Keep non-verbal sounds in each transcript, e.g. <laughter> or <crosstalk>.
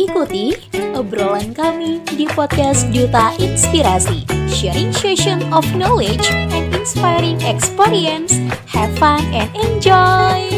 Ikuti obrolan kami di podcast Duta Inspirasi, sharing session of knowledge and inspiring experience. Have fun and enjoy!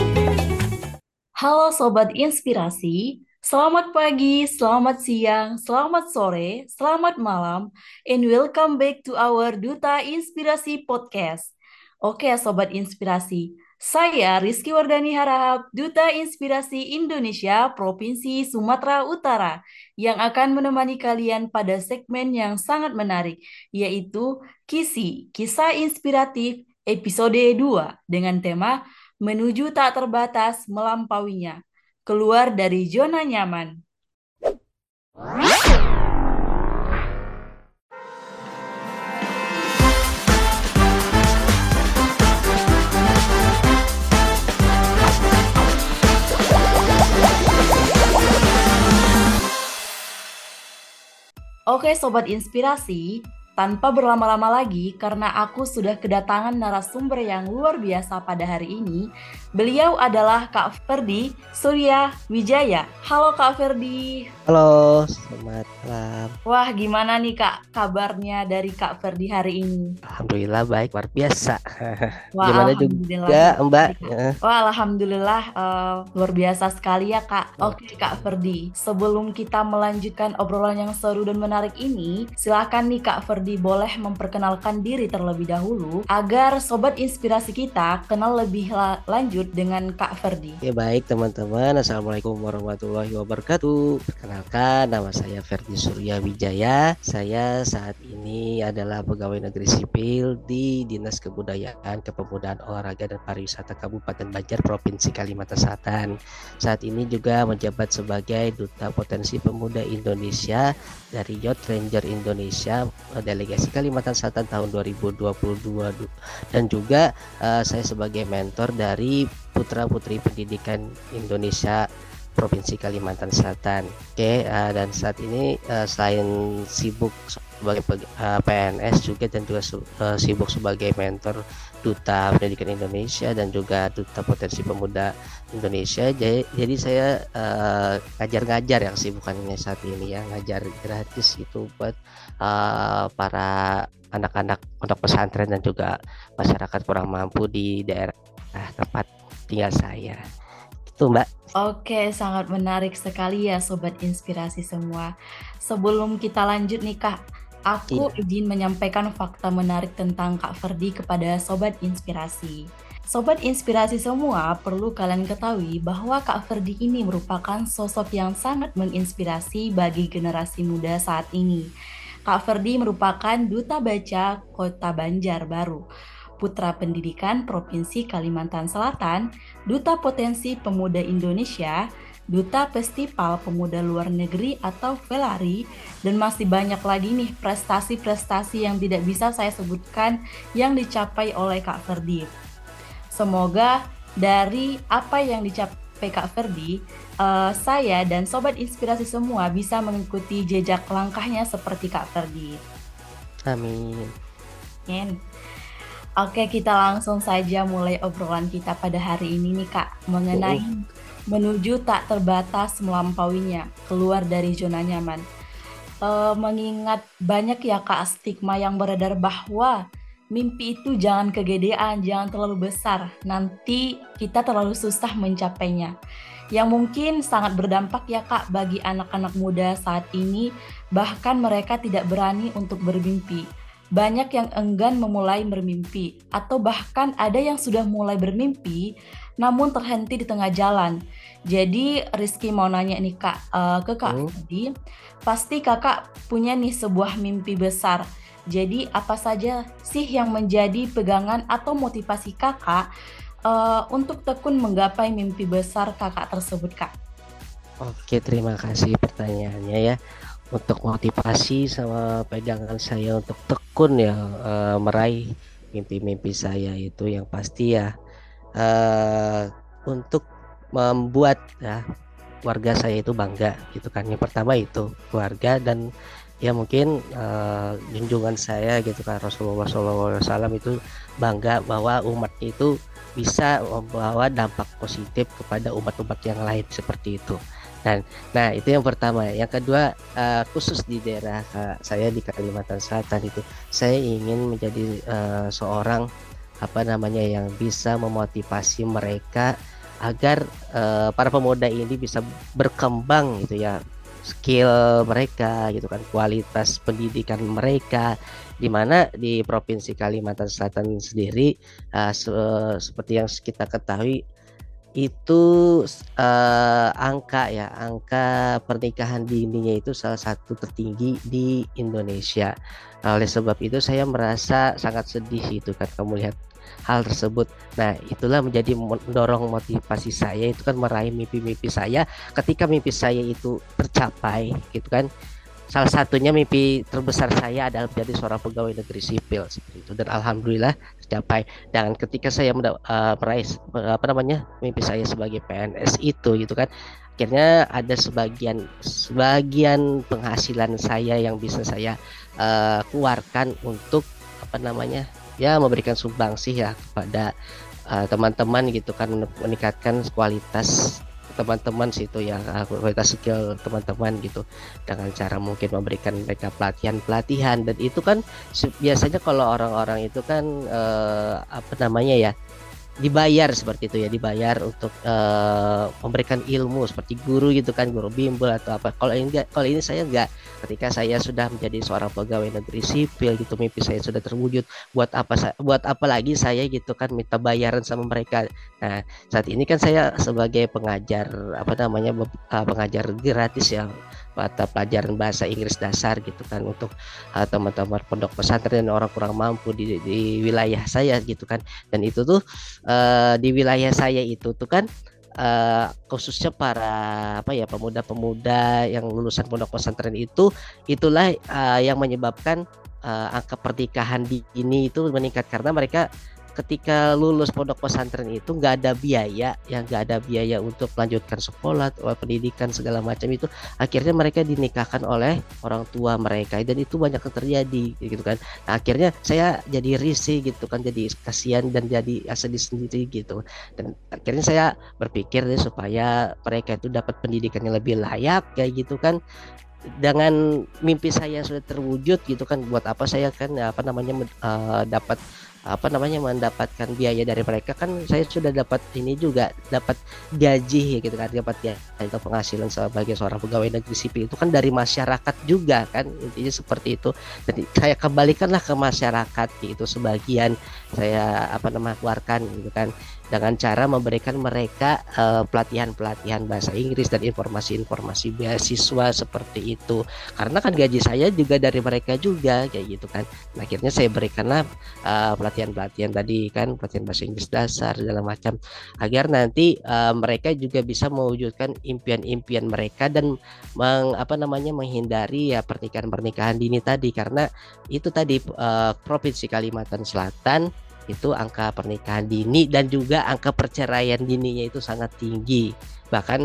Halo Sobat Inspirasi, selamat pagi, selamat siang, selamat sore, selamat malam, and welcome back to our Duta Inspirasi Podcast. Oke Sobat Inspirasi, saya Rizky Wardani Harahap, Duta Inspirasi Indonesia Provinsi Sumatera Utara, yang akan menemani kalian pada segmen yang sangat menarik, yaitu KISI, Kisah Inspiratif episode 2, dengan tema Menuju Tak Terbatas Melampauinya, Keluar dari Zona Nyaman. Oke Sobat Inspirasi, tanpa berlama-lama lagi, karena aku sudah kedatangan narasumber yang luar biasa pada hari ini, beliau adalah Kak Ferdi Surya Wijaya. Halo Kak Ferdi. Halo, selamat malam. Wah, gimana nih Kak kabarnya dari Kak Ferdi hari ini? Alhamdulillah baik, luar biasa. <laughs> Wah, Gimana alhamdulillah. juga Mbak? Wah, alhamdulillah uh, luar biasa sekali ya Kak. Oke Kak Ferdi, sebelum kita melanjutkan obrolan yang seru dan menarik ini, silakan nih Kak Ferdi boleh memperkenalkan diri terlebih dahulu agar sobat inspirasi kita kenal lebih la lanjut dengan Kak Ferdi. Ya baik teman-teman, Assalamualaikum warahmatullahi wabarakatuh. Perkenalkan, nama saya Ferdi Surya Wijaya. Saya saat ini adalah pegawai negeri sipil di Dinas Kebudayaan, Kepemudaan Olahraga dan Pariwisata Kabupaten Banjar, Provinsi Kalimantan Selatan. Saat ini juga menjabat sebagai Duta Potensi Pemuda Indonesia dari Youth Ranger Indonesia delegasi Kalimantan Selatan tahun 2022 dan juga uh, saya sebagai mentor dari putra putri pendidikan Indonesia Provinsi Kalimantan Selatan. Oke, uh, dan saat ini uh, selain sibuk sebagai uh, PNS juga dan juga uh, sibuk sebagai mentor Duta Pendidikan Indonesia dan juga Duta Potensi Pemuda Indonesia. Jadi, jadi saya ngajar-ngajar uh, yang sibukannya saat ini ya, ngajar gratis itu buat uh, para anak-anak pondok pesantren dan juga masyarakat kurang mampu di daerah tempat tinggal saya. Itu Mbak. Oke, sangat menarik sekali ya Sobat Inspirasi semua. Sebelum kita lanjut nih Kak, aku iya. izin menyampaikan fakta menarik tentang Kak Ferdi kepada Sobat Inspirasi. Sobat Inspirasi semua perlu kalian ketahui bahwa Kak Ferdi ini merupakan sosok yang sangat menginspirasi bagi generasi muda saat ini. Kak Ferdi merupakan duta baca Kota Banjarbaru Putra Pendidikan Provinsi Kalimantan Selatan, Duta Potensi Pemuda Indonesia, Duta Festival Pemuda Luar Negeri atau Velari, dan masih banyak lagi nih prestasi-prestasi yang tidak bisa saya sebutkan yang dicapai oleh Kak Ferdi. Semoga dari apa yang dicapai Kak Ferdi, uh, saya dan Sobat Inspirasi semua bisa mengikuti jejak langkahnya seperti Kak Ferdi. Amin. Amin. Oke, kita langsung saja mulai obrolan kita pada hari ini nih Kak, mengenai oh. menuju tak terbatas melampauinya, keluar dari zona nyaman. E, mengingat banyak ya Kak stigma yang beredar bahwa mimpi itu jangan kegedean, jangan terlalu besar, nanti kita terlalu susah mencapainya. Yang mungkin sangat berdampak ya Kak bagi anak-anak muda saat ini, bahkan mereka tidak berani untuk bermimpi banyak yang enggan memulai bermimpi, atau bahkan ada yang sudah mulai bermimpi namun terhenti di tengah jalan. Jadi Rizky mau nanya nih kak uh, ke kak hmm. tadi, pasti kakak punya nih sebuah mimpi besar. Jadi apa saja sih yang menjadi pegangan atau motivasi kakak uh, untuk tekun menggapai mimpi besar kakak tersebut kak? Oke terima kasih pertanyaannya ya. Untuk motivasi sama pegangan saya untuk tekun ya uh, meraih mimpi-mimpi saya itu yang pasti ya. Uh, untuk membuat ya warga saya itu bangga gitu kan. Yang pertama itu keluarga dan ya mungkin uh, junjungan saya gitu kan Rasulullah SAW itu bangga bahwa umat itu bisa membawa dampak positif kepada umat-umat yang lain seperti itu Dan nah itu yang pertama. Yang kedua uh, khusus di daerah uh, saya di Kalimantan Selatan itu saya ingin menjadi uh, seorang apa namanya yang bisa memotivasi mereka agar uh, para pemuda ini bisa berkembang gitu ya skill mereka gitu kan kualitas pendidikan mereka di mana di provinsi Kalimantan Selatan sendiri uh, se seperti yang kita ketahui itu uh, angka ya angka pernikahan dininya itu salah satu tertinggi di Indonesia. oleh sebab itu saya merasa sangat sedih itu kan kamu lihat hal tersebut. Nah, itulah menjadi mendorong motivasi saya itu kan meraih mimpi-mimpi saya. Ketika mimpi saya itu tercapai, gitu kan, salah satunya mimpi terbesar saya adalah menjadi seorang pegawai negeri sipil seperti itu dan alhamdulillah tercapai dan ketika saya uh, meraih apa namanya mimpi saya sebagai PNS itu gitu kan akhirnya ada sebagian sebagian penghasilan saya yang bisa saya uh, keluarkan untuk apa namanya ya memberikan sumbangsi ya kepada eh, teman-teman uh, gitu kan meningkatkan kualitas teman-teman situ ya kualitas skill teman-teman gitu. Dengan cara mungkin memberikan mereka pelatihan-pelatihan dan itu kan biasanya kalau orang-orang itu kan eh, apa namanya ya dibayar seperti itu ya dibayar untuk uh, memberikan ilmu seperti guru gitu kan guru bimbel atau apa. Kalau ini kalau ini saya enggak ketika saya sudah menjadi seorang pegawai negeri sipil gitu mimpi saya sudah terwujud buat apa buat apa lagi saya gitu kan minta bayaran sama mereka. Nah saat ini kan saya sebagai pengajar apa namanya uh, pengajar gratis ya mata pelajaran bahasa Inggris dasar gitu kan untuk uh, teman-teman pondok pesantren dan orang kurang mampu di, di wilayah saya gitu kan. Dan itu tuh uh, di wilayah saya itu tuh kan uh, khususnya para apa ya pemuda-pemuda yang lulusan pondok pesantren itu itulah uh, yang menyebabkan uh, angka pernikahan di ini itu meningkat. Karena mereka ketika lulus pondok pesantren itu nggak ada biaya yang nggak ada biaya untuk melanjutkan sekolah atau pendidikan segala macam itu akhirnya mereka dinikahkan oleh orang tua mereka. Dan itu banyak yang terjadi gitu kan. Nah, akhirnya saya jadi risih gitu kan jadi kasihan dan jadi sedih sendiri gitu. Dan akhirnya saya berpikir deh supaya mereka itu dapat pendidikan yang lebih layak kayak gitu kan. Dengan mimpi saya sudah terwujud gitu kan buat apa saya kan apa namanya uh, dapat apa namanya mendapatkan biaya dari mereka. Kan saya sudah dapat ini juga dapat gaji gitu kan dapat ya itu penghasilan sebagai seorang pegawai negeri sipil. Itu kan dari masyarakat juga kan intinya seperti itu. Jadi saya kembalikanlah ke masyarakat itu sebagian saya apa namanya keluarkan gitu kan dengan cara memberikan mereka pelatihan pelatihan-pelatihan bahasa Inggris dan informasi-informasi beasiswa seperti itu. Karena kan gaji saya juga dari mereka juga kayak gitu kan. Nah, akhirnya saya berikanlah uh, pelatihan-pelatihan tadi kan pelatihan bahasa Inggris dasar segala macam. Agar nanti uh, mereka juga bisa mewujudkan impian-impian mereka dan meng, apa namanya menghindari ya pernikahan-pernikahan dini tadi. Karena itu tadi uh, provinsi Kalimantan Selatan itu angka pernikahan dini dan juga angka perceraian dininya itu sangat tinggi. Bahkan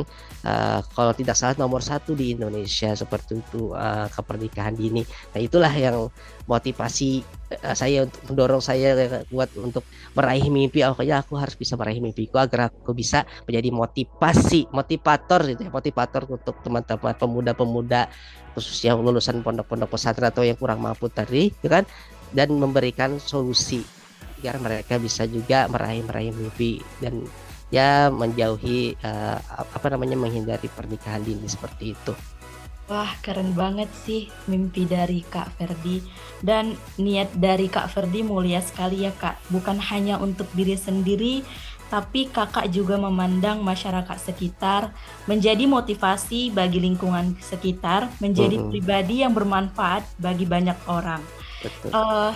uh, kalau tidak salah nomor satu di Indonesia seperti itu uh, ke pernikahan dini. Nah itulah yang motivasi uh, saya untuk mendorong saya buat untuk meraih mimpi. Oh ya aku harus bisa meraih mimpiku agar aku bisa menjadi motivasi motivator gitu ya. Motivator untuk teman-teman pemuda-pemuda khususnya lulusan pondok-pondok pesantren atau yang kurang mampu tadi ya kan? Dan memberikan solusi agar mereka bisa juga meraih-meraih mimpi dan ya menjauhi uh, apa namanya menghindari pernikahan dini seperti itu. Wah, keren banget sih mimpi dari Kak Ferdi dan niat dari Kak Ferdi mulia sekali ya Kak. Bukan hanya untuk diri sendiri, tapi Kakak juga memandang masyarakat sekitar menjadi motivasi bagi lingkungan sekitar, menjadi uh -huh. pribadi yang bermanfaat bagi banyak orang. Betul. Uh,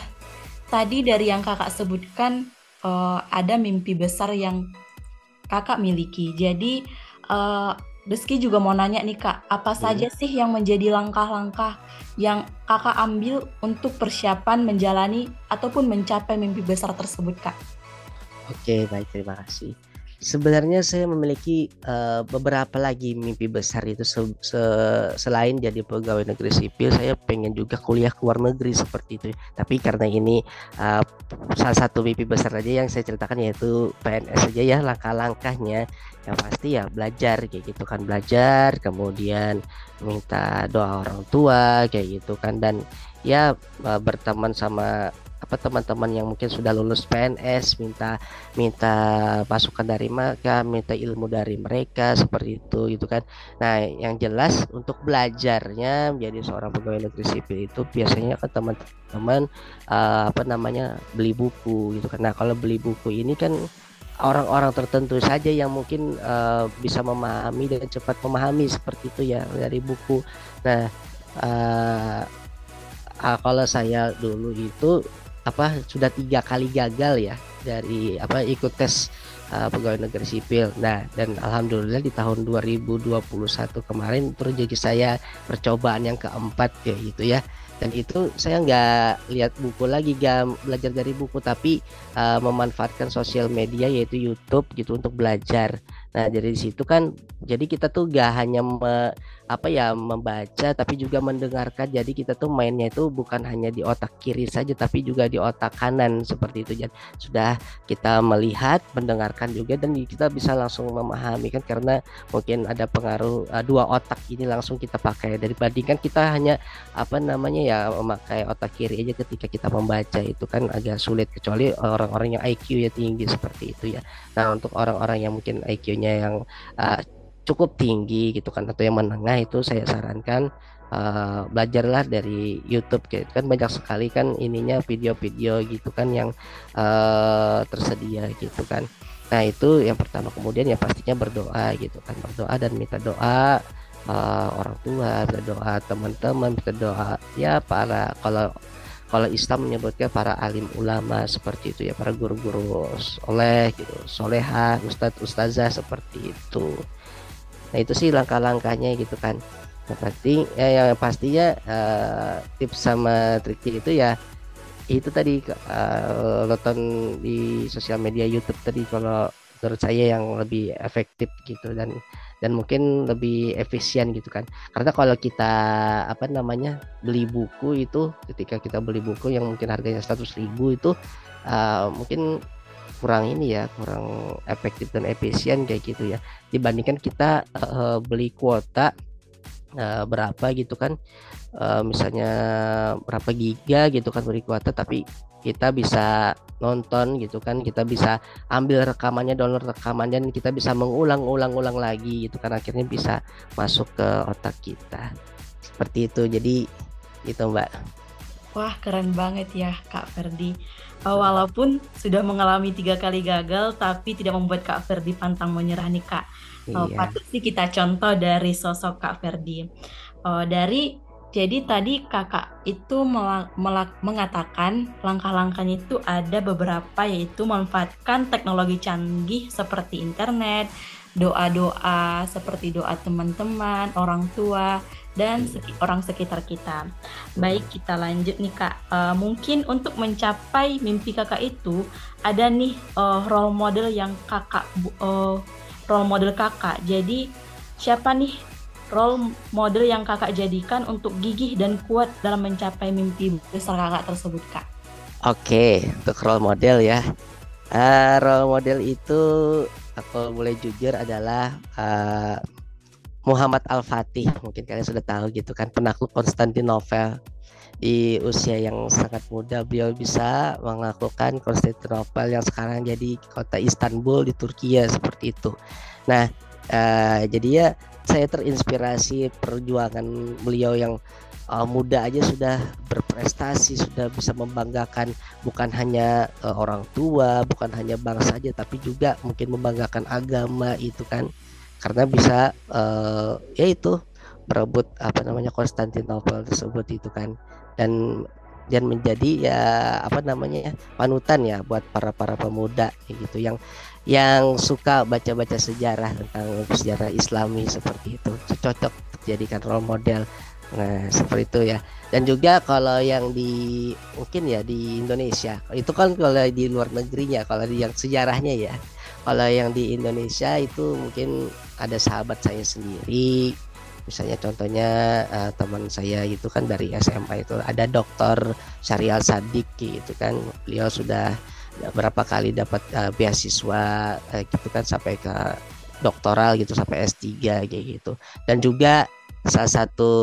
tadi dari yang kakak sebutkan uh, ada mimpi besar yang kakak miliki. Jadi uh, juga mau nanya nih kak, apa hmm. saja sih yang menjadi langkah-langkah yang kakak ambil untuk persiapan menjalani ataupun mencapai mimpi besar tersebut kak? Oke baik terima kasih. Sebenarnya saya memiliki uh, beberapa lagi mimpi besar itu se se selain jadi pegawai negeri sipil, saya pengen juga kuliah ke luar negeri seperti itu. Tapi karena ini uh, salah satu mimpi besar aja yang saya ceritakan yaitu PNS aja ya langkah-langkahnya. Yang pasti ya belajar kayak gitu kan belajar, kemudian minta doa orang tua kayak gitu kan dan ya uh, berteman sama apa teman-teman yang mungkin sudah lulus PNS minta minta masukan dari mereka minta ilmu dari mereka seperti itu gitu kan. Nah yang jelas untuk belajarnya menjadi seorang pegawai negeri sipil itu biasanya kan teman-teman uh, apa namanya beli buku gitu kan. Nah kalau beli buku ini kan orang-orang tertentu saja yang mungkin uh, bisa memahami dan cepat memahami seperti itu ya dari buku. Nah uh, kalau saya dulu itu apa sudah tiga kali gagal ya dari apa ikut tes uh, pegawai negeri sipil. Nah, dan alhamdulillah di tahun 2021 kemarin rezeki saya percobaan yang keempat ya gitu ya. Dan itu saya nggak lihat buku lagi, gak belajar dari buku, tapi uh, memanfaatkan sosial media yaitu YouTube gitu untuk belajar. Nah, dari situ kan jadi kita tuh gak hanya me, apa ya membaca tapi juga mendengarkan. Jadi kita tuh mainnya itu bukan hanya di otak kiri saja tapi juga di otak kanan seperti itu. Jadi sudah kita melihat mendengarkan juga dan kita bisa langsung memahami kan karena mungkin ada pengaruh uh, dua otak ini langsung kita pakai. Dibandingkan kita hanya apa namanya ya memakai otak kiri aja ketika kita membaca itu kan agak sulit. Kecuali orang-orang yang IQ ya tinggi seperti itu ya. Nah untuk orang-orang yang mungkin IQ-nya yang uh, cukup tinggi gitu kan atau yang menengah itu saya sarankan uh, belajarlah dari YouTube gitu kan. Banyak sekali kan ininya video-video gitu kan yang uh, tersedia gitu kan. Nah itu yang pertama. Kemudian ya pastinya berdoa gitu kan. Berdoa dan minta doa uh, orang tua minta doa teman-teman minta doa ya para kalau kalau Islam menyebutnya para alim ulama seperti itu ya para guru-guru oleh gitu soleha ustadz ustazah seperti itu Nah itu sih langkah-langkahnya gitu kan. Yang pasti ya yang pastinya uh, tips sama triknya itu ya itu tadi uh, nonton di sosial media YouTube tadi kalau menurut saya yang lebih efektif gitu dan dan mungkin lebih efisien gitu kan. Karena kalau kita apa namanya beli buku itu ketika kita beli buku yang mungkin harganya 100 ribu itu uh, mungkin kurang ini ya kurang efektif dan efisien kayak gitu ya. Dibandingkan kita uh, beli kuota uh, berapa gitu kan uh, misalnya berapa giga gitu kan beli kuota tapi kita bisa nonton gitu kan kita bisa ambil rekamannya download rekamannya dan kita bisa mengulang-ulang-ulang lagi gitu kan akhirnya bisa masuk ke otak kita seperti itu jadi itu mbak Wah keren banget ya Kak Ferdi. Uh, walaupun sudah mengalami tiga kali gagal, tapi tidak membuat Kak Ferdi pantang menyerah nih Kak. Iya. Patut sih kita contoh dari sosok Kak Ferdi. Uh, dari jadi tadi kakak itu mengatakan langkah-langkahnya itu ada beberapa yaitu memanfaatkan teknologi canggih seperti internet, doa-doa seperti doa teman-teman, orang tua, dan orang sekitar kita. Baik, kita lanjut nih Kak. Uh, mungkin untuk mencapai mimpi Kakak itu ada nih uh, role model yang Kakak uh, role model Kakak. Jadi siapa nih role model yang Kakak jadikan untuk gigih dan kuat dalam mencapai mimpi besar Kakak tersebut, Kak? Oke, untuk role model ya. Uh, role model itu aku boleh jujur adalah uh, Muhammad Al-Fatih mungkin kalian sudah tahu gitu kan penakluk Konstantinopel di usia yang sangat muda beliau bisa melakukan Konstantinopel yang sekarang jadi kota Istanbul di Turki ya seperti itu. Nah, uh, jadi ya saya terinspirasi perjuangan beliau yang uh, muda aja sudah berprestasi, sudah bisa membanggakan bukan hanya uh, orang tua, bukan hanya bangsa saja tapi juga mungkin membanggakan agama itu kan karena bisa uh, ya itu berebut apa namanya Konstantinopel tersebut itu kan dan dan menjadi ya apa namanya ya panutan ya buat para para pemuda gitu. Yang yang suka baca-baca sejarah tentang sejarah Islami seperti itu cocok dijadikan role model. Nah seperti itu ya. Dan juga kalau yang di mungkin ya di Indonesia itu kan kalau di luar negerinya kalau di yang sejarahnya ya. Kalau yang di Indonesia itu mungkin ada sahabat saya sendiri misalnya contohnya uh, teman saya itu kan dari SMA itu ada dokter Syarial Sadik gitu kan. Beliau sudah berapa kali dapat uh, beasiswa uh, gitu kan sampai ke doktoral gitu sampai S3 kayak gitu. Dan juga salah satu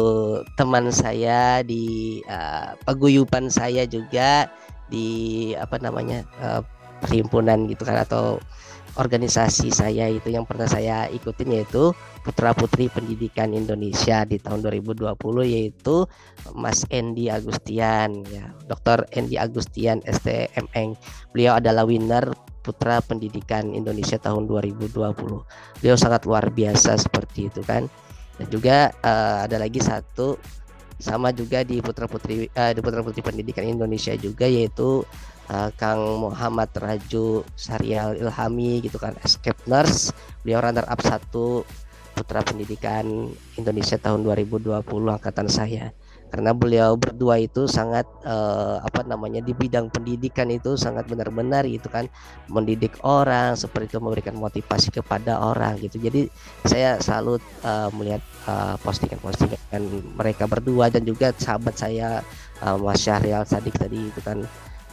teman saya di uh, paguyuban saya juga di apa namanya uh, perhimpunan gitu kan atau organisasi saya itu yang pernah saya ikutin yaitu Putra Putri Pendidikan Indonesia di tahun 2020 yaitu Mas Endi Agustian ya Dr. Endi Agustian STMN beliau adalah winner Putra Pendidikan Indonesia tahun 2020 beliau sangat luar biasa seperti itu kan dan juga uh, ada lagi satu sama juga di Putra Putri uh, di Putra Putri Pendidikan Indonesia juga yaitu uh, Kang Muhammad Raju Sarial Ilhami gitu kan escape nurse. Beliau runner up satu Putra Pendidikan Indonesia tahun 2020 angkatan saya. Karena beliau berdua itu sangat uh, apa namanya di bidang pendidikan itu sangat benar-benar gitu kan. Mendidik orang seperti itu memberikan motivasi kepada orang gitu. Jadi saya selalu uh, melihat postingan-postingan mereka berdua dan juga sahabat saya uh, Mas Syahrial Sadik tadi itu kan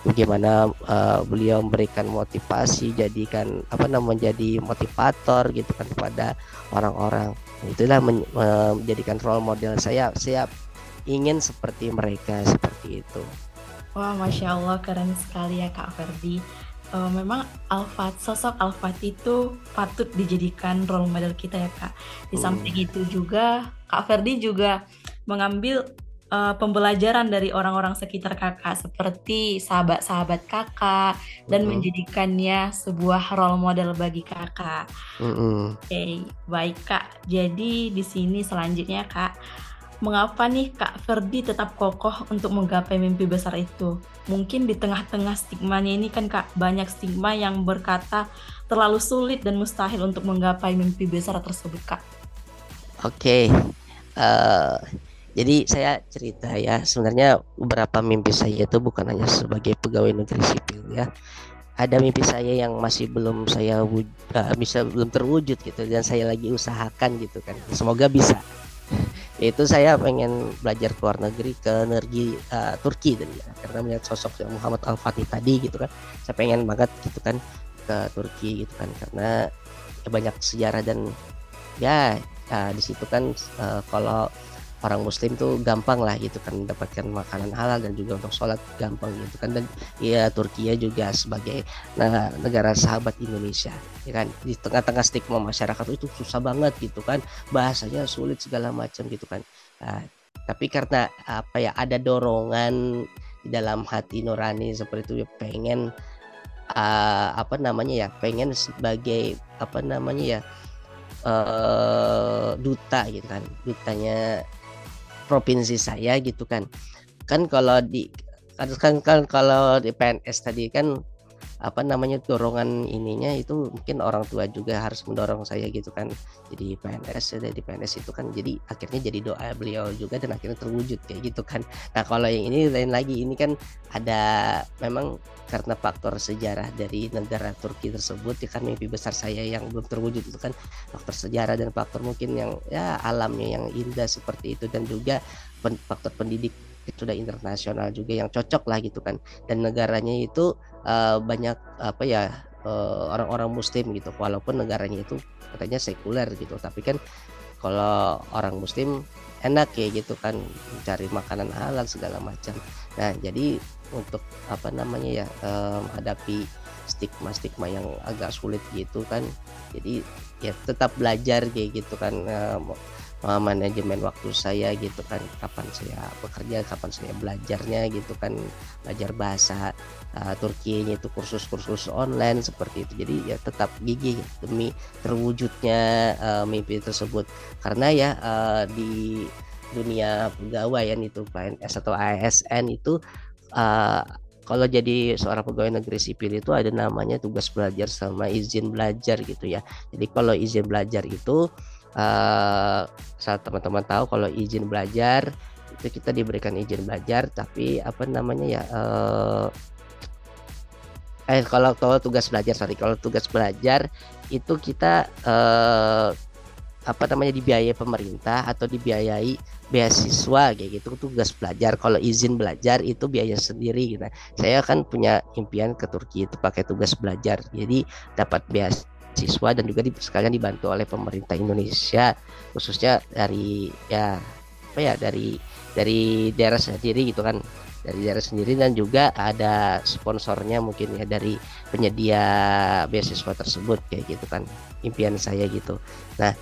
bagaimana uh, beliau memberikan motivasi jadikan apa namanya menjadi motivator gitu kan kepada orang-orang. Itulah men, uh, menjadikan role model saya. Saya ingin seperti mereka seperti itu. Wah masya Allah keren sekali ya kak Ferdi. Uh, memang Alfat sosok Alfat itu patut dijadikan role model kita ya kak. Di samping hmm. itu juga kak Ferdi juga mengambil uh, pembelajaran dari orang-orang sekitar kakak seperti sahabat-sahabat kakak dan mm -hmm. menjadikannya sebuah role model bagi kakak. Mm -hmm. Oke, okay, baik kak. Jadi di sini selanjutnya kak, mengapa nih kak Ferdi tetap kokoh untuk menggapai mimpi besar itu? Mungkin di tengah-tengah stigmanya ini kan kak banyak stigma yang berkata terlalu sulit dan mustahil untuk menggapai mimpi besar tersebut kak. Oke. Okay. Uh eh, jadi saya cerita ya, sebenarnya beberapa mimpi saya itu bukan hanya sebagai pegawai negeri sipil ya. Ada mimpi saya yang masih belum saya wujud, uh, bisa belum terwujud gitu dan saya lagi usahakan gitu kan. Semoga bisa. Itu saya pengen belajar ke luar negeri ke negeri uh, Turki dan ya, karena melihat sosok yang Muhammad Al Fatih tadi gitu kan. Saya pengen banget gitu kan ke Turki gitu kan karena ya banyak sejarah dan ya uh, di situ kan uh, kalau orang muslim tuh gampang lah gitu kan mendapatkan makanan halal dan juga untuk sholat gampang gitu kan. Dan ya Turkiya juga sebagai nah, negara sahabat Indonesia ya kan. Di tengah-tengah stigma masyarakat itu susah banget gitu kan bahasanya sulit segala macam gitu kan. Nah, tapi karena apa ya ada dorongan di dalam hati nurani seperti itu ya pengen uh, apa namanya ya pengen sebagai apa namanya ya uh, duta gitu kan. Dutanya provinsi saya gitu kan. Kan kalau di kan kan kalau di PNS tadi kan apa namanya dorongan ininya itu mungkin orang tua juga harus mendorong saya gitu kan. Jadi PNS jadi PNS itu kan jadi akhirnya jadi doa beliau juga dan akhirnya terwujud kayak gitu kan. Nah kalau yang ini lain lagi ini kan ada memang karena faktor sejarah dari negara Turki tersebut ya kan mimpi besar saya yang belum terwujud itu kan faktor sejarah dan faktor mungkin yang ya alamnya yang indah seperti itu dan juga faktor pendidik itu sudah internasional juga yang cocok lah gitu kan. Dan negaranya itu uh, banyak apa ya uh, orang-orang muslim gitu. Walaupun negaranya itu katanya sekuler gitu. Tapi kan kalau orang muslim enak ya gitu kan. Mencari makanan halal segala macam. Nah jadi untuk apa namanya ya uh, menghadapi stigma-stigma yang agak sulit gitu kan. Jadi ya tetap belajar kayak gitu kan. Uh, manajemen waktu saya gitu kan kapan saya bekerja kapan saya belajarnya gitu kan belajar bahasa uh, Turki itu kursus-kursus online seperti itu jadi ya tetap gigih demi terwujudnya uh, mimpi tersebut karena ya uh, di dunia pegawaian itu PNS atau ASN itu uh, kalau jadi seorang pegawai negeri sipil itu ada namanya tugas belajar sama izin belajar gitu ya. Jadi kalau izin belajar itu uh, saat teman-teman tahu kalau izin belajar itu kita diberikan izin belajar tapi apa namanya ya uh, eh kalau kalau tugas belajar sorry kalau tugas belajar itu kita eh, apa namanya dibiayai pemerintah atau dibiayai beasiswa kayak gitu tugas belajar kalau izin belajar itu biaya sendiri gitu. saya kan punya impian ke Turki itu pakai tugas belajar jadi dapat beasiswa dan juga di, sekalian dibantu oleh pemerintah Indonesia khususnya dari ya apa ya dari dari daerah sendiri gitu kan. Dari daerah sendiri dan juga ada sponsornya mungkin ya dari penyedia beasiswa tersebut kayak gitu kan impian saya gitu. Nah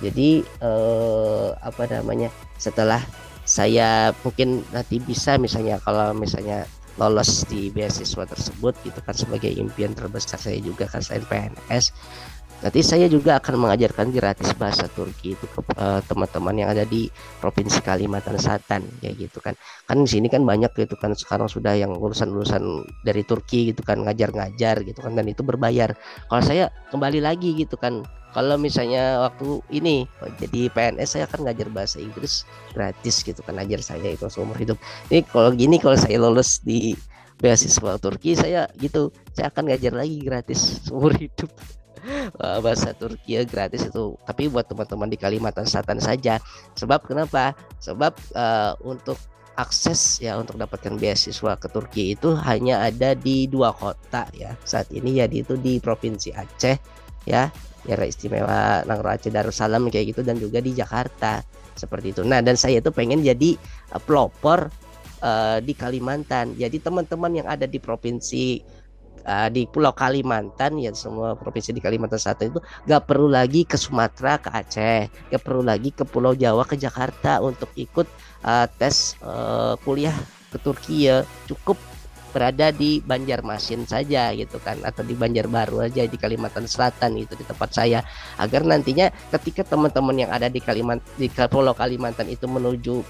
jadi eh, apa namanya setelah saya mungkin nanti bisa misalnya kalau misalnya lolos di beasiswa tersebut gitu kan sebagai impian terbesar saya juga kan selain PNS Nanti saya juga akan mengajarkan gratis bahasa Turki itu ke uh, teman-teman yang ada di provinsi Kalimantan Selatan ya gitu kan. Kan di sini kan banyak gitu kan sekarang sudah yang lulusan-lulusan dari Turki gitu kan ngajar-ngajar gitu kan dan itu berbayar. Kalau saya kembali lagi gitu kan kalau misalnya waktu ini jadi PNS saya akan ngajar bahasa Inggris gratis gitu kan ngajar saya itu seumur hidup. Ini kalau gini kalau saya lulus di beasiswa Turki saya gitu saya akan ngajar lagi gratis seumur hidup bahasa Turki ya gratis itu. Tapi buat teman-teman di Kalimantan Selatan saja. Sebab kenapa? Sebab uh, untuk akses ya untuk dapatkan beasiswa ke Turki itu hanya ada di dua kota ya. Saat ini ya itu di provinsi Aceh ya daerah istimewa Nangro Aceh Darussalam kayak gitu dan juga di Jakarta. Seperti itu. Nah dan saya itu pengen jadi uh, pelopor uh, di Kalimantan. Jadi teman-teman yang ada di provinsi uh, di Pulau Kalimantan ya semua provinsi di Kalimantan Selatan itu gak perlu lagi ke Sumatera ke Aceh gak perlu lagi ke Pulau Jawa ke Jakarta untuk ikut uh, tes uh, kuliah ke Turki ya. Cukup berada di Banjarmasin saja gitu kan atau di Banjarbaru aja di Kalimantan Selatan itu di tempat saya. Agar nantinya ketika teman-teman yang ada di Kalimantan di Pulau Kalimantan itu menuju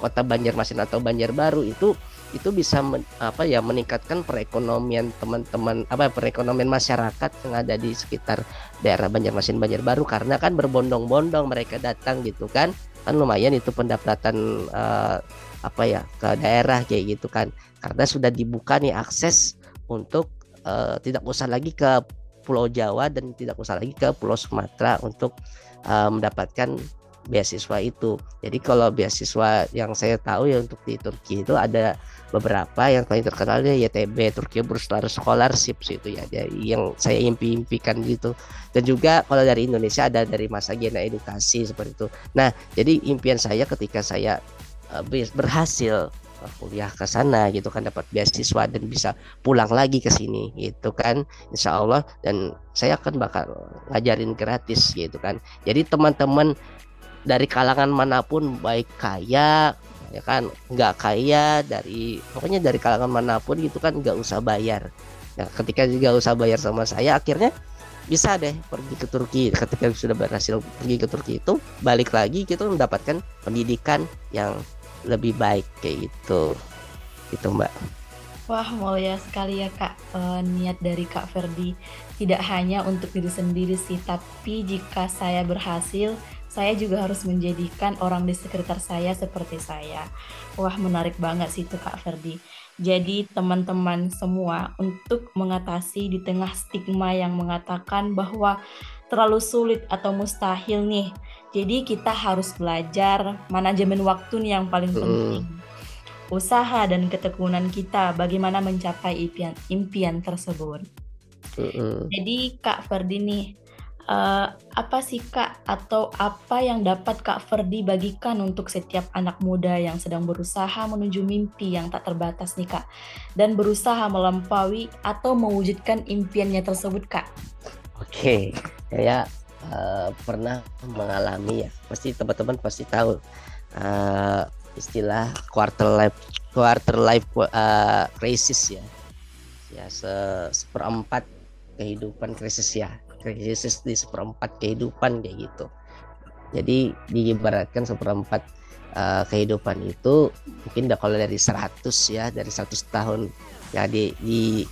kota Banjarmasin atau Banjarbaru itu itu bisa men, apa ya meningkatkan perekonomian teman-teman apa perekonomian masyarakat yang ada di sekitar daerah Banjarmasin Banjarbaru. Karena kan berbondong-bondong mereka datang gitu kan. Kan lumayan itu pendapatan uh, apa ya ke daerah kayak gitu kan. Karena sudah dibuka nih akses untuk uh, tidak usah lagi ke Pulau Jawa dan tidak usah lagi ke Pulau Sumatera untuk uh, mendapatkan beasiswa itu. Jadi kalau beasiswa yang saya tahu ya untuk di Turki itu ada beberapa yang paling terkenal ya YTB Turki Burslar Scholarship itu ya dari yang saya impi-impikan gitu. Dan juga kalau dari Indonesia ada dari Masa Gena Edukasi seperti itu. Nah, jadi impian saya ketika saya uh, berhasil kuliah ke sana gitu kan dapat beasiswa dan bisa pulang lagi ke sini gitu kan insya Allah dan saya akan bakal ngajarin gratis gitu kan jadi teman-teman dari kalangan mana pun baik kaya ya kan nggak kaya dari pokoknya dari kalangan mana pun gitu kan nggak usah bayar. Nah ketika juga usah bayar sama saya akhirnya bisa deh pergi ke Turki. Ketika sudah berhasil pergi ke Turki itu balik lagi kita mendapatkan pendidikan yang lebih baik kayak gitu. Itu mbak. Wah mulia sekali ya kak e, niat dari kak Ferdi. Tidak hanya untuk diri sendiri sih tapi jika saya berhasil saya juga harus menjadikan orang di sekitar saya seperti saya. Wah, menarik banget sih itu Kak Ferdi. Jadi teman-teman semua untuk mengatasi di tengah stigma yang mengatakan bahwa terlalu sulit atau mustahil nih. Jadi kita harus belajar manajemen waktu nih yang paling penting. Usaha dan ketekunan kita bagaimana mencapai impian impian tersebut. Jadi Kak Ferdi nih, uh, apa sih Kak? Atau apa yang dapat Kak Ferdi bagikan untuk setiap anak muda yang sedang berusaha menuju mimpi yang tak terbatas nih Kak? Dan berusaha melampaui atau mewujudkan impiannya tersebut Kak? Oke, saya uh, pernah mengalami ya, pasti teman-teman pasti tahu. Uh, istilah quarter life quarter life uh, crisis ya, ya se seperempat kehidupan krisis ya krisis di seperempat kehidupan kayak gitu. Jadi diibaratkan seperempat uh, kehidupan itu mungkin kalau dari 100 ya dari 100 tahun. Ya di, di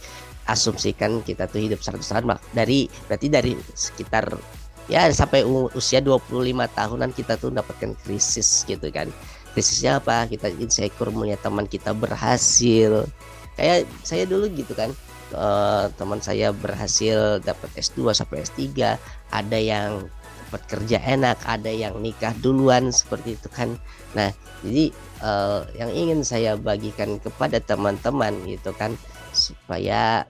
asumsikan kita tuh hidup 100 tahun dari berarti dari sekitar ya sampai usia 25 tahunan kita tuh mendapatkan krisis gitu kan. Krisisnya apa? Kita insecure melihat teman kita berhasil. Kayak saya dulu gitu kan uh, teman saya berhasil dapat S2 sampai S3 ada yang dapat kerja enak ada yang nikah duluan seperti itu kan. Nah jadi uh, yang ingin saya bagikan kepada teman-teman gitu kan supaya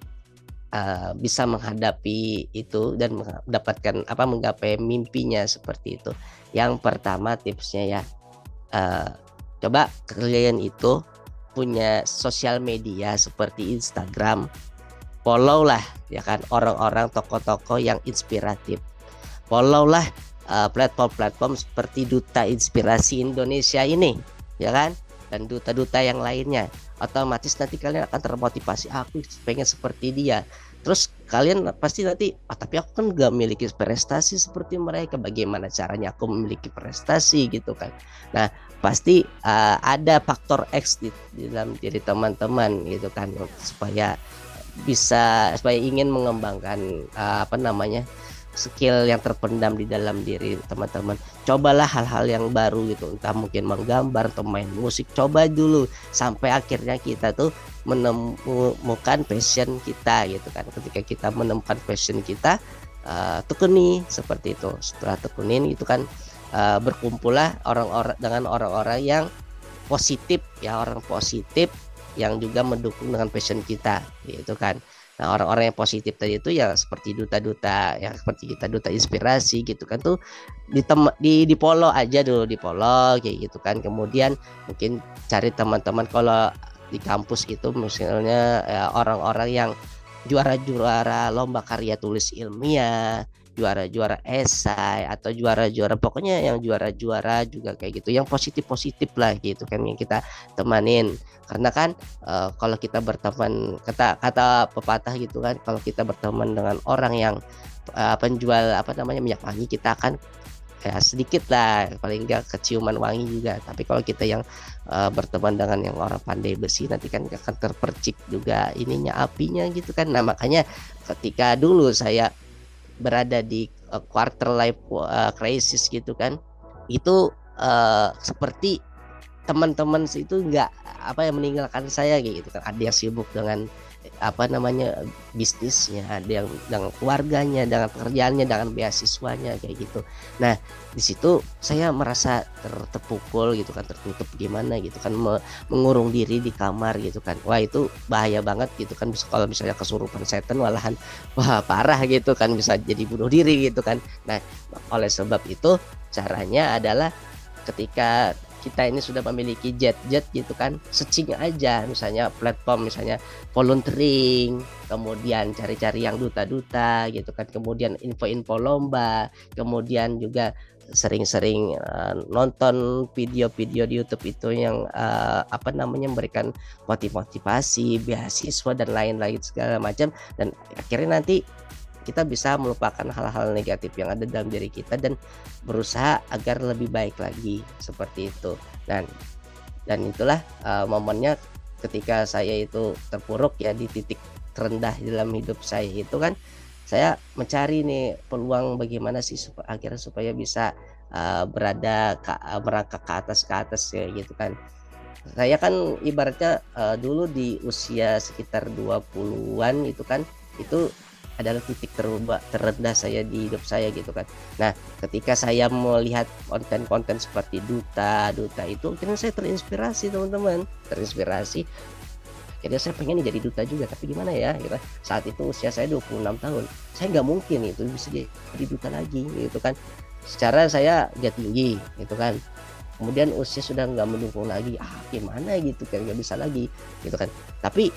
uh, bisa menghadapi itu dan mendapatkan apa menggapai mimpinya seperti itu. Yang pertama tipsnya ya uh, coba kalian itu punya sosial media seperti Instagram follow lah ya kan orang-orang tokoh-tokoh yang inspiratif. Follow lah uh, platform-platform seperti Duta Inspirasi Indonesia ini ya kan dan duta-duta yang lainnya. Otomatis nanti kalian akan termotivasi aku pengen seperti dia. Terus kalian pasti nanti ah tapi aku kan gak memiliki prestasi seperti mereka bagaimana caranya aku memiliki prestasi? Gitu kan. Nah pasti uh, ada faktor X di, di dalam diri teman-teman gitu kan supaya bisa supaya ingin mengembangkan uh, apa namanya skill yang terpendam di dalam diri teman-teman. Cobalah hal-hal yang baru gitu entah mungkin menggambar atau main musik. Coba dulu sampai akhirnya kita tuh menemukan passion kita gitu kan. Ketika kita menemukan passion kita uh, tekuni seperti itu. Setelah tekunin itu kan uh, berkumpullah orang-orang dengan orang-orang yang positif ya orang positif yang juga mendukung dengan passion kita gitu kan. Nah orang-orang yang positif tadi itu ya seperti duta-duta ya seperti kita duta inspirasi gitu kan tuh di di di polo aja dulu di polo kayak gitu kan. Kemudian mungkin cari teman-teman kalau di kampus itu misalnya ya, orang-orang yang juara-juara lomba karya tulis ilmiah juara-juara esai atau juara-juara pokoknya yang juara-juara juga kayak gitu. Yang positif-positif lah gitu kan yang kita temanin. Karena kan uh, kalau kita berteman kata kata pepatah gitu kan kalau kita berteman dengan orang yang uh, penjual apa namanya minyak wangi kita akan ya sedikit lah paling enggak keciuman wangi juga. Tapi kalau kita yang uh, berteman dengan yang orang pandai besi nanti kan akan terpercik juga ininya apinya gitu kan. Nah makanya ketika dulu saya berada di uh, quarter life uh, crisis gitu kan itu uh, seperti teman-teman itu nggak apa yang meninggalkan saya gitu kan. Ada yang sibuk dengan apa namanya bisnisnya ada yang dengan keluarganya dengan pekerjaannya dengan beasiswanya kayak gitu. Nah di situ saya merasa tertepukul gitu kan tertutup gimana gitu kan mengurung diri di kamar gitu kan. Wah itu bahaya banget gitu kan bisa kalau misalnya kesurupan setan malahan <laughs> wah parah gitu kan bisa jadi bunuh diri gitu kan. Nah oleh sebab itu caranya adalah ketika kita ini sudah memiliki jet-jet gitu kan searching aja misalnya platform misalnya volunteering kemudian cari-cari yang duta-duta gitu kan kemudian info-info lomba kemudian juga sering-sering uh, nonton video-video di YouTube itu yang uh, apa namanya memberikan motivasi, beasiswa dan lain-lain segala macam. Dan akhirnya nanti kita bisa melupakan hal-hal negatif yang ada dalam diri kita dan berusaha agar lebih baik lagi seperti itu. Dan dan itulah uh, momennya ketika saya itu terpuruk ya di titik terendah dalam hidup saya itu kan saya mencari nih peluang bagaimana sih supaya akhirnya supaya bisa uh, berada ke, uh, merangkak ke atas ke atas ya gitu kan. Saya kan ibaratnya uh, dulu di usia sekitar 20-an itu kan itu adalah titik terubah terendah saya di hidup saya gitu kan. Nah ketika saya melihat konten-konten seperti duta duta itu akhirnya saya terinspirasi teman-teman. Terinspirasi. Akhirnya saya pengen jadi duta juga tapi gimana ya gitu. saat itu usia saya 26 tahun. Saya nggak mungkin itu bisa jadi duta lagi gitu kan. Secara saya gak tinggi gitu kan. Kemudian usia sudah nggak mendukung lagi. Ah gimana gitu kan nggak bisa lagi gitu kan. Tapi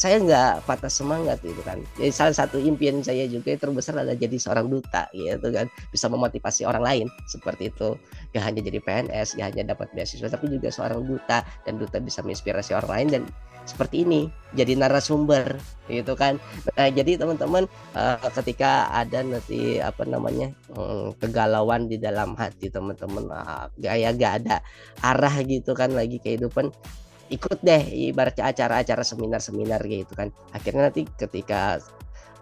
saya nggak patah semangat gitu kan. Jadi salah satu impian saya juga terbesar adalah jadi seorang duta gitu kan, bisa memotivasi orang lain seperti itu. Gak hanya jadi PNS, gak hanya dapat beasiswa, tapi juga seorang duta dan duta bisa menginspirasi orang lain dan seperti ini jadi narasumber gitu kan nah jadi teman-teman uh, ketika ada nanti apa namanya um, kegalauan di dalam hati teman-teman uh, gak ada arah gitu kan lagi kehidupan ikut deh ibaratnya acara-acara seminar-seminar gitu kan. Akhirnya nanti ketika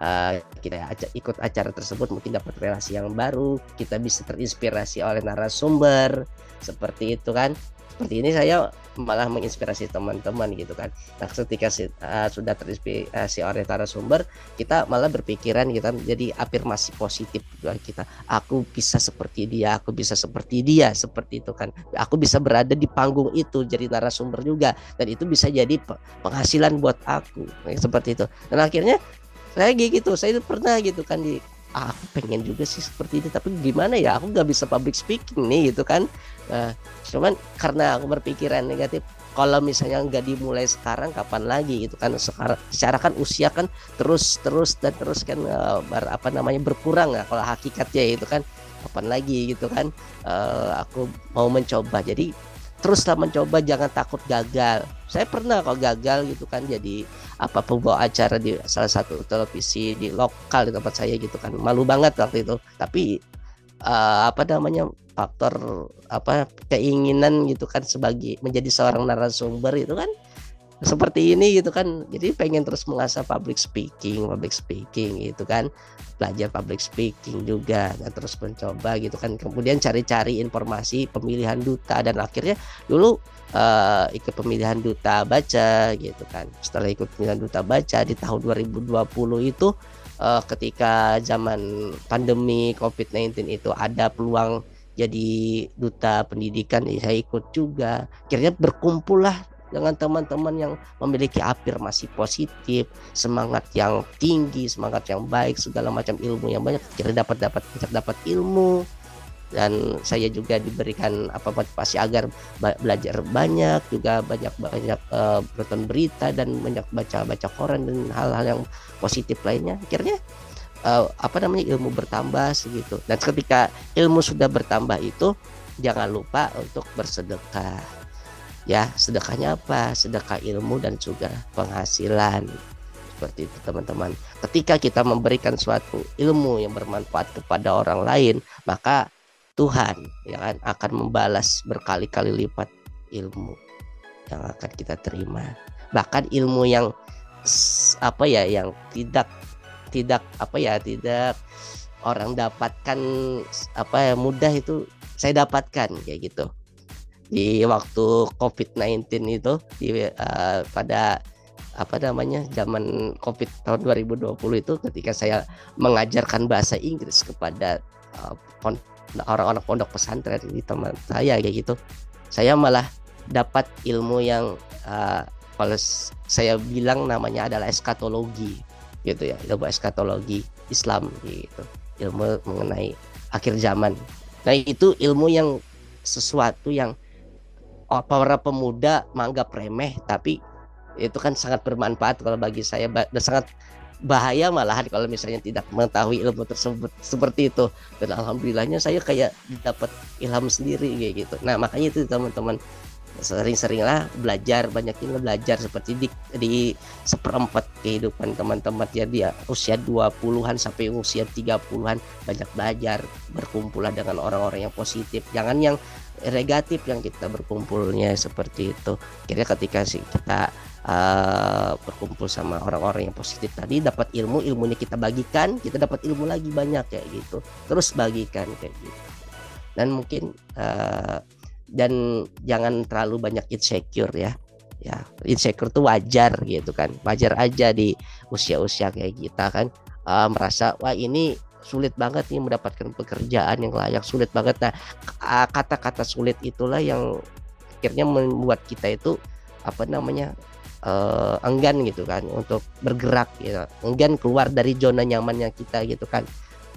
uh, kita ikut acara tersebut mungkin dapat relasi yang baru kita bisa terinspirasi oleh narasumber seperti itu kan seperti ini saya malah menginspirasi teman-teman gitu kan. Nah, ketika uh, sudah terinspirasi oleh sumber, kita malah berpikiran kita jadi afirmasi positif buat kita. Aku bisa seperti dia, aku bisa seperti dia, seperti itu kan. Aku bisa berada di panggung itu jadi narasumber juga dan itu bisa jadi penghasilan buat aku. Seperti itu. Dan akhirnya saya gitu, saya pernah gitu kan di ah, aku pengen juga sih seperti ini tapi gimana ya? Aku nggak bisa public speaking nih gitu kan? Nah, cuman karena aku berpikiran negatif kalau misalnya nggak dimulai sekarang kapan lagi itu kan? Sekarang secara kan usia kan terus terus dan terus kan uh, ber, apa namanya berkurang ya kalau hakikatnya itu kan? Kapan lagi gitu kan? Uh, aku mau mencoba. Jadi teruslah mencoba jangan takut gagal. Saya pernah kok gagal gitu kan jadi apa pembawa acara di salah satu televisi di lokal di tempat saya gitu kan malu banget waktu itu. Tapi uh, apa namanya faktor apa keinginan gitu kan sebagai menjadi seorang narasumber itu kan seperti ini gitu kan. Jadi pengen terus mengasah public speaking public speaking gitu kan. Belajar public speaking juga dan terus mencoba gitu kan. Kemudian cari-cari informasi pemilihan duta dan akhirnya dulu uh, ikut pemilihan duta baca gitu kan. Setelah ikut pemilihan duta baca di tahun 2020 itu uh, ketika zaman pandemi COVID-19 itu ada peluang jadi duta pendidikan ya saya ikut juga. Akhirnya berkumpullah dengan teman-teman yang memiliki afirmasi positif, semangat yang tinggi, semangat yang baik, segala macam ilmu yang banyak, kira dapat dapat dapat ilmu. Dan saya juga diberikan apa motivasi agar belajar banyak juga banyak banyak uh, berita dan banyak baca baca koran dan hal-hal yang positif lainnya. Akhirnya uh, apa namanya ilmu bertambah segitu. Dan ketika ilmu sudah bertambah itu jangan lupa untuk bersedekah ya sedekahnya apa? Sedekah ilmu dan juga penghasilan. Seperti itu teman-teman. Ketika kita memberikan suatu ilmu yang bermanfaat kepada orang lain maka Tuhan yang akan membalas berkali-kali lipat ilmu yang akan kita terima. Bahkan ilmu yang apa ya yang tidak tidak apa ya tidak orang dapatkan apa ya mudah itu saya dapatkan kayak gitu di waktu COVID-19 itu di uh, pada apa namanya zaman COVID tahun 2020 itu ketika saya mengajarkan bahasa Inggris kepada uh, orang-orang pondok pesantren di teman saya kayak gitu saya malah dapat ilmu yang uh, kalau saya bilang namanya adalah eskatologi gitu ya ilmu eskatologi Islam gitu ilmu mengenai akhir zaman. Nah itu ilmu yang sesuatu yang para pemuda menganggap remeh tapi itu kan sangat bermanfaat kalau bagi saya dan sangat bahaya malahan kalau misalnya tidak mengetahui ilmu tersebut seperti itu. Dan alhamdulillahnya saya kayak dapat ilham sendiri kayak gitu. Nah makanya itu teman-teman sering-seringlah belajar banyaknya belajar seperti di, di seperempat kehidupan teman-teman. Ya dia usia 20-an sampai usia 30-an banyak belajar berkumpullah dengan orang-orang yang positif. Jangan yang negatif yang kita berkumpulnya seperti itu. Kira ketika sih kita uh, berkumpul sama orang-orang yang positif tadi dapat ilmu ilmunya kita bagikan kita dapat ilmu lagi banyak kayak gitu. Terus bagikan kayak gitu. Dan mungkin uh, dan jangan terlalu banyak insecure ya. Ya insecure tuh wajar gitu kan. Wajar aja di usia-usia kayak kita kan uh, merasa wah ini sulit banget nih mendapatkan pekerjaan yang layak sulit banget. Nah kata-kata sulit itulah yang akhirnya membuat kita itu apa namanya uh, enggan gitu kan untuk bergerak gitu enggan keluar dari zona nyamannya kita gitu kan.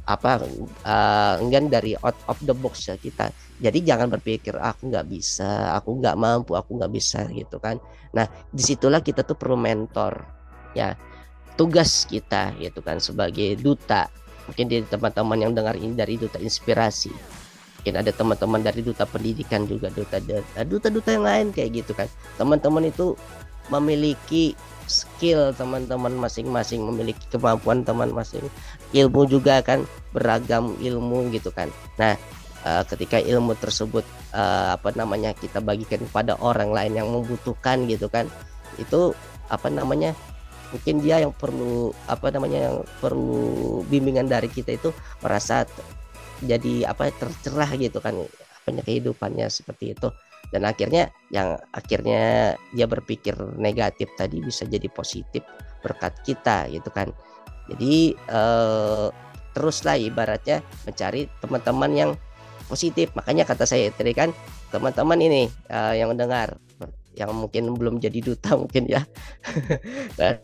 Apa uh, enggan dari out of the box ya kita. Jadi jangan berpikir aku nggak bisa aku nggak mampu aku nggak bisa gitu kan. Nah di situlah kita tuh perlu mentor ya. Tugas kita gitu kan sebagai duta mungkin di teman-teman yang dengar ini dari duta inspirasi. Mungkin ada teman-teman dari duta pendidikan juga duta duta-duta yang lain kayak gitu kan. Teman-teman itu memiliki skill teman-teman masing-masing memiliki kemampuan teman masing ilmu juga kan beragam ilmu gitu kan. Nah uh, ketika ilmu tersebut uh, apa namanya kita bagikan kepada orang lain yang membutuhkan gitu kan itu apa namanya mungkin dia yang perlu apa namanya yang perlu bimbingan dari kita itu merasa jadi apa tercerah gitu kan banyak kehidupannya seperti itu. Dan akhirnya yang akhirnya dia berpikir negatif tadi bisa jadi positif berkat kita gitu kan. Jadi eh, teruslah ibaratnya mencari teman-teman yang positif. Makanya kata saya tadi kan teman-teman ini uh, yang mendengar yang mungkin belum jadi duta <laughs> mungkin ya. <laughs> Nah,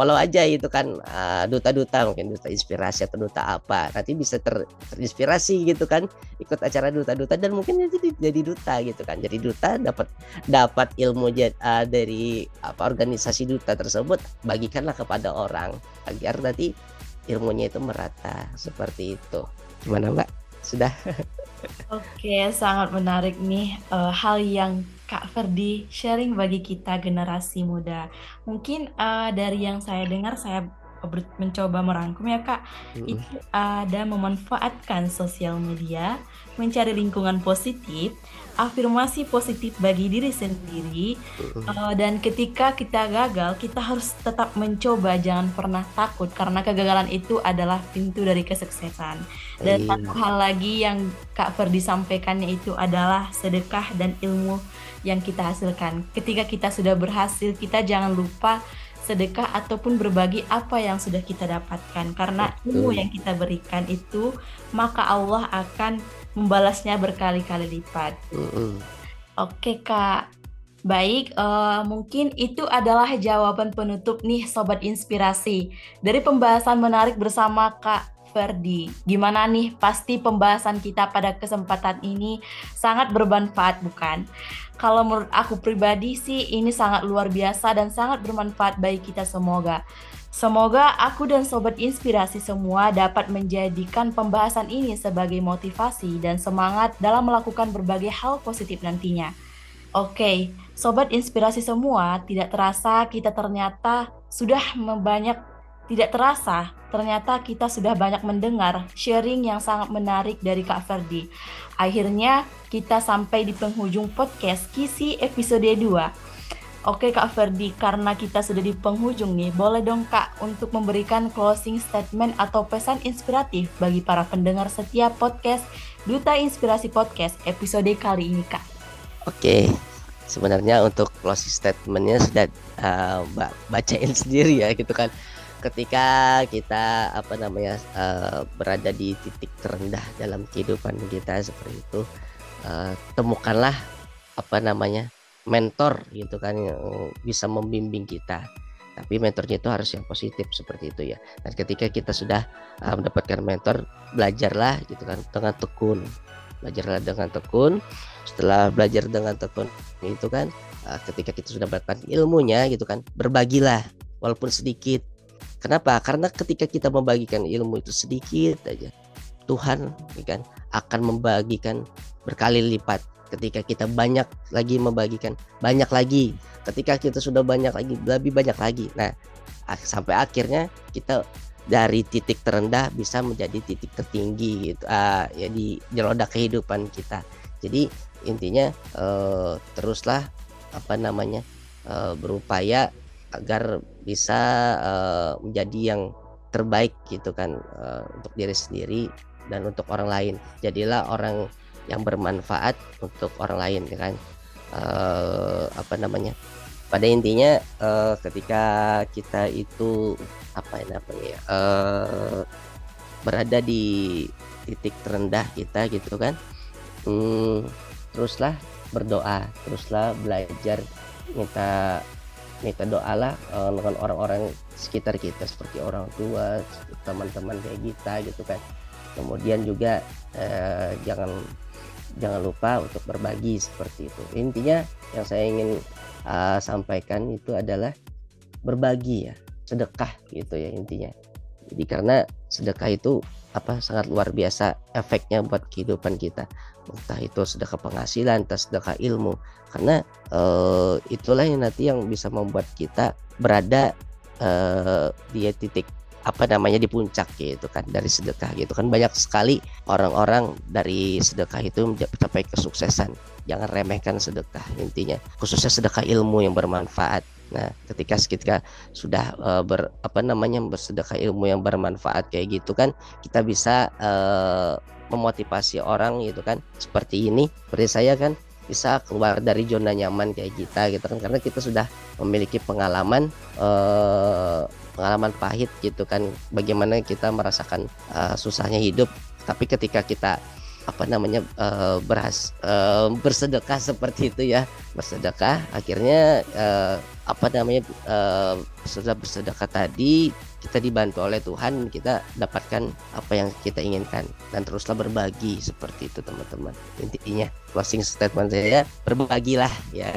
follow aja itu kan uh, duta-duta mungkin duta inspirasi atau duta apa. Nanti bisa ter, terinspirasi gitu kan ikut acara duta-duta dan mungkin jadi jadi duta gitu kan. Jadi duta dapat dapat ilmu uh, dari apa organisasi duta tersebut bagikanlah kepada orang agar nanti ilmunya itu merata seperti itu. Gimana mbak sudah. Oke, sangat menarik nih uh, hal yang Kak Ferdi sharing bagi kita generasi muda. Mungkin uh, dari yang saya dengar, saya mencoba merangkum ya Kak, mm itu ada memanfaatkan sosial media, mencari lingkungan positif, afirmasi positif bagi diri sendiri uh, dan ketika kita gagal kita harus tetap mencoba jangan pernah takut karena kegagalan itu adalah pintu dari kesuksesan. Dan iya. satu hal lagi yang Kak Ferdi sampaikannya itu adalah sedekah dan ilmu yang kita hasilkan. Ketika kita sudah berhasil kita jangan lupa sedekah ataupun berbagi apa yang sudah kita dapatkan. Karena ilmu yang kita berikan itu maka Allah akan membalasnya berkali-kali lipat. Mm-hmm. Oke kak, baik uh, mungkin itu adalah jawaban penutup nih sobat inspirasi dari pembahasan menarik bersama kak Ferdi. Gimana nih? Pasti pembahasan kita pada kesempatan ini sangat bermanfaat, bukan? Kalau menurut aku pribadi sih ini sangat luar biasa dan sangat bermanfaat bagi kita semoga. Semoga aku dan sobat inspirasi semua dapat menjadikan pembahasan ini sebagai motivasi dan semangat dalam melakukan berbagai hal positif nantinya. Oke, sobat inspirasi semua, tidak terasa kita ternyata sudah banyak tidak terasa ternyata kita sudah banyak mendengar sharing yang sangat menarik dari Kak Ferdi. Akhirnya kita sampai di penghujung podcast Kisi episode 2. Oke Kak Ferdi, karena kita sudah di penghujung nih, boleh dong Kak untuk memberikan closing statement atau pesan inspiratif bagi para pendengar setiap podcast Duta Inspirasi Podcast episode kali ini Kak. Oke, sebenarnya untuk closing statementnya sudah uh, bacain sendiri ya gitu kan. Ketika kita apa namanya uh, berada di titik terendah dalam kehidupan kita seperti itu, uh, temukanlah apa namanya mentor gitu kan yang bisa membimbing kita. Tapi mentornya itu harus yang positif seperti itu ya. Dan ketika kita sudah uh, mendapatkan mentor belajarlah gitu kan dengan tekun. Belajarlah dengan tekun. Setelah belajar dengan tekun itu kan uh, ketika kita sudah mendapatkan ilmunya gitu kan berbagilah walaupun sedikit. Kenapa? Karena ketika kita membagikan ilmu itu sedikit aja Tuhan ya kan akan membagikan berkali lipat ketika kita banyak lagi membagikan banyak lagi. Ketika kita sudah banyak lagi lebih banyak lagi. Nah sampai akhirnya kita dari titik terendah bisa menjadi titik tertinggi gitu uh, ya di, di roda kehidupan kita. Jadi intinya uh, teruslah apa namanya uh, berupaya agar bisa uh, menjadi yang terbaik gitu kan uh, untuk diri sendiri dan untuk orang lain. Jadilah orang yang bermanfaat untuk orang lain ya kan? Uh, apa namanya? Pada intinya uh, ketika kita itu apa ya namanya uh, berada di titik terendah kita gitu kan hmm, teruslah berdoa teruslah belajar minta minta doalah uh, dengan orang-orang sekitar kita seperti orang tua teman-teman kayak kita gitu kan. Kemudian juga uh, jangan jangan lupa untuk berbagi seperti itu. Intinya yang saya ingin uh, sampaikan itu adalah berbagi ya sedekah gitu ya intinya. Jadi karena sedekah itu apa sangat luar biasa efeknya buat kehidupan kita. Entah itu sedekah penghasilan entah sedekah ilmu. Karena uh, itulah yang nanti yang bisa membuat kita berada uh, di titik apa namanya di puncak gitu kan dari sedekah gitu kan. Banyak sekali orang-orang dari sedekah itu mencapai kesuksesan. Jangan remehkan sedekah intinya. Khususnya sedekah ilmu yang bermanfaat. Nah ketika ketika sudah uh, ber apa namanya bersedekah ilmu yang bermanfaat kayak gitu kan kita bisa uh, memotivasi orang gitu kan. Seperti ini seperti saya kan bisa keluar dari zona nyaman kayak kita gitu kan. Karena kita sudah memiliki pengalaman eh, pengalaman pahit gitu kan bagaimana kita merasakan uh, susahnya hidup. Tapi ketika kita apa namanya uh, berhas uh, bersedekah seperti itu ya bersedekah akhirnya uh, apa namanya uh, setelah bersedekah tadi kita dibantu oleh Tuhan kita dapatkan apa yang kita inginkan. Dan teruslah berbagi seperti itu teman-teman. Intinya closing statement saya berbagilah ya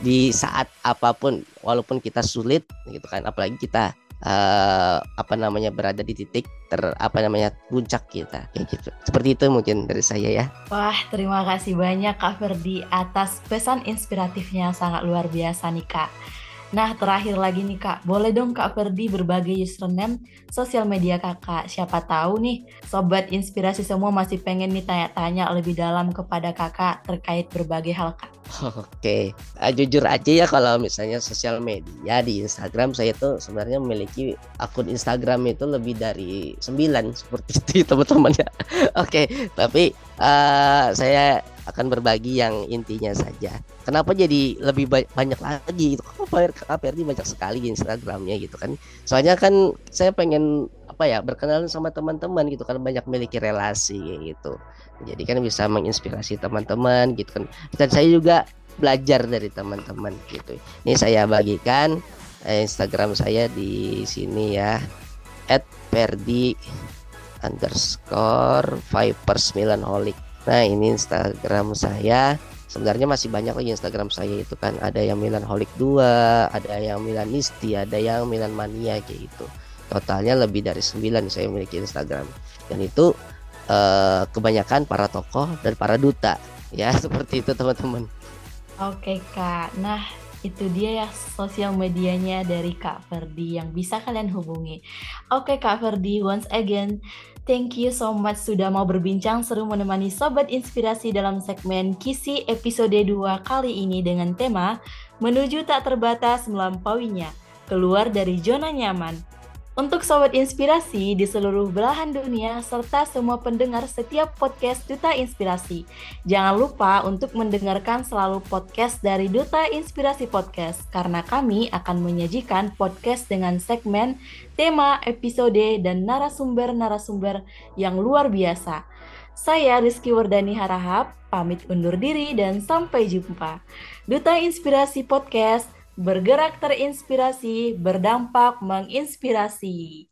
di saat apa pun walaupun kita sulit gitu kan apalagi kita uh, apa namanya berada di titik ter apa namanya puncak kita. Kayak gitu. Seperti itu mungkin dari saya ya. Wah terima kasih banyak kak Ferdi atas pesan inspiratifnya. Sangat luar biasa nih kak Nah, terakhir lagi nih Kak, boleh dong Kak Ferdi berbagi username sosial media Kakak. Siapa tahu nih, sobat inspirasi semua masih pengen nih tanya-tanya lebih dalam kepada Kakak terkait berbagai hal Kak. Oke, uh, jujur aja ya kalau misalnya sosial media di Instagram saya tuh sebenarnya memiliki akun Instagram itu lebih dari 9 seperti itu <laughs> teman-teman ya. Oke, tapi uh, saya akan berbagi yang intinya saja. Kenapa jadi lebih ba banyak lagi itu? Kenapa KPRD banyak sekali di Instagramnya gitu kan? Soalnya kan saya pengen apa ya berkenalan sama teman-teman gitu kan banyak memiliki relasi gitu. Jadi kan bisa menginspirasi teman-teman gitu kan. Dan saya juga belajar dari teman-teman gitu. Ini saya bagikan eh, Instagram saya di sini ya @perdi underscore Vipers Milanholic Nah ini Instagram saya sebenarnya masih banyak lagi Instagram saya itu kan. Ada yang Milan Holic 2 ada yang Milan Milanisti ada yang Milan Mania kayak gitu. Totalnya lebih dari 9 saya memiliki Instagram. Dan itu eh, kebanyakan para tokoh dan para duta. Ya <laughs> seperti itu teman-teman. Oke kak. Nah itu dia ya sosial medianya dari Kak Ferdi yang bisa kalian hubungi. Oke Kak Ferdi, once again, thank you so much sudah mau berbincang seru menemani Sobat Inspirasi dalam segmen Kisi episode 2 kali ini dengan tema Menuju tak terbatas melampauinya, keluar dari zona nyaman. Untuk sobat inspirasi di seluruh belahan dunia serta semua pendengar setiap podcast Duta Inspirasi, jangan lupa untuk mendengarkan selalu podcast dari Duta Inspirasi Podcast karena kami akan menyajikan podcast dengan segmen, tema, episode, dan narasumber-narasumber yang luar biasa. Saya Rizky Wardani Harahap, pamit undur diri dan sampai jumpa. Duta Inspirasi Podcast bergerak terinspirasi, berdampak menginspirasi.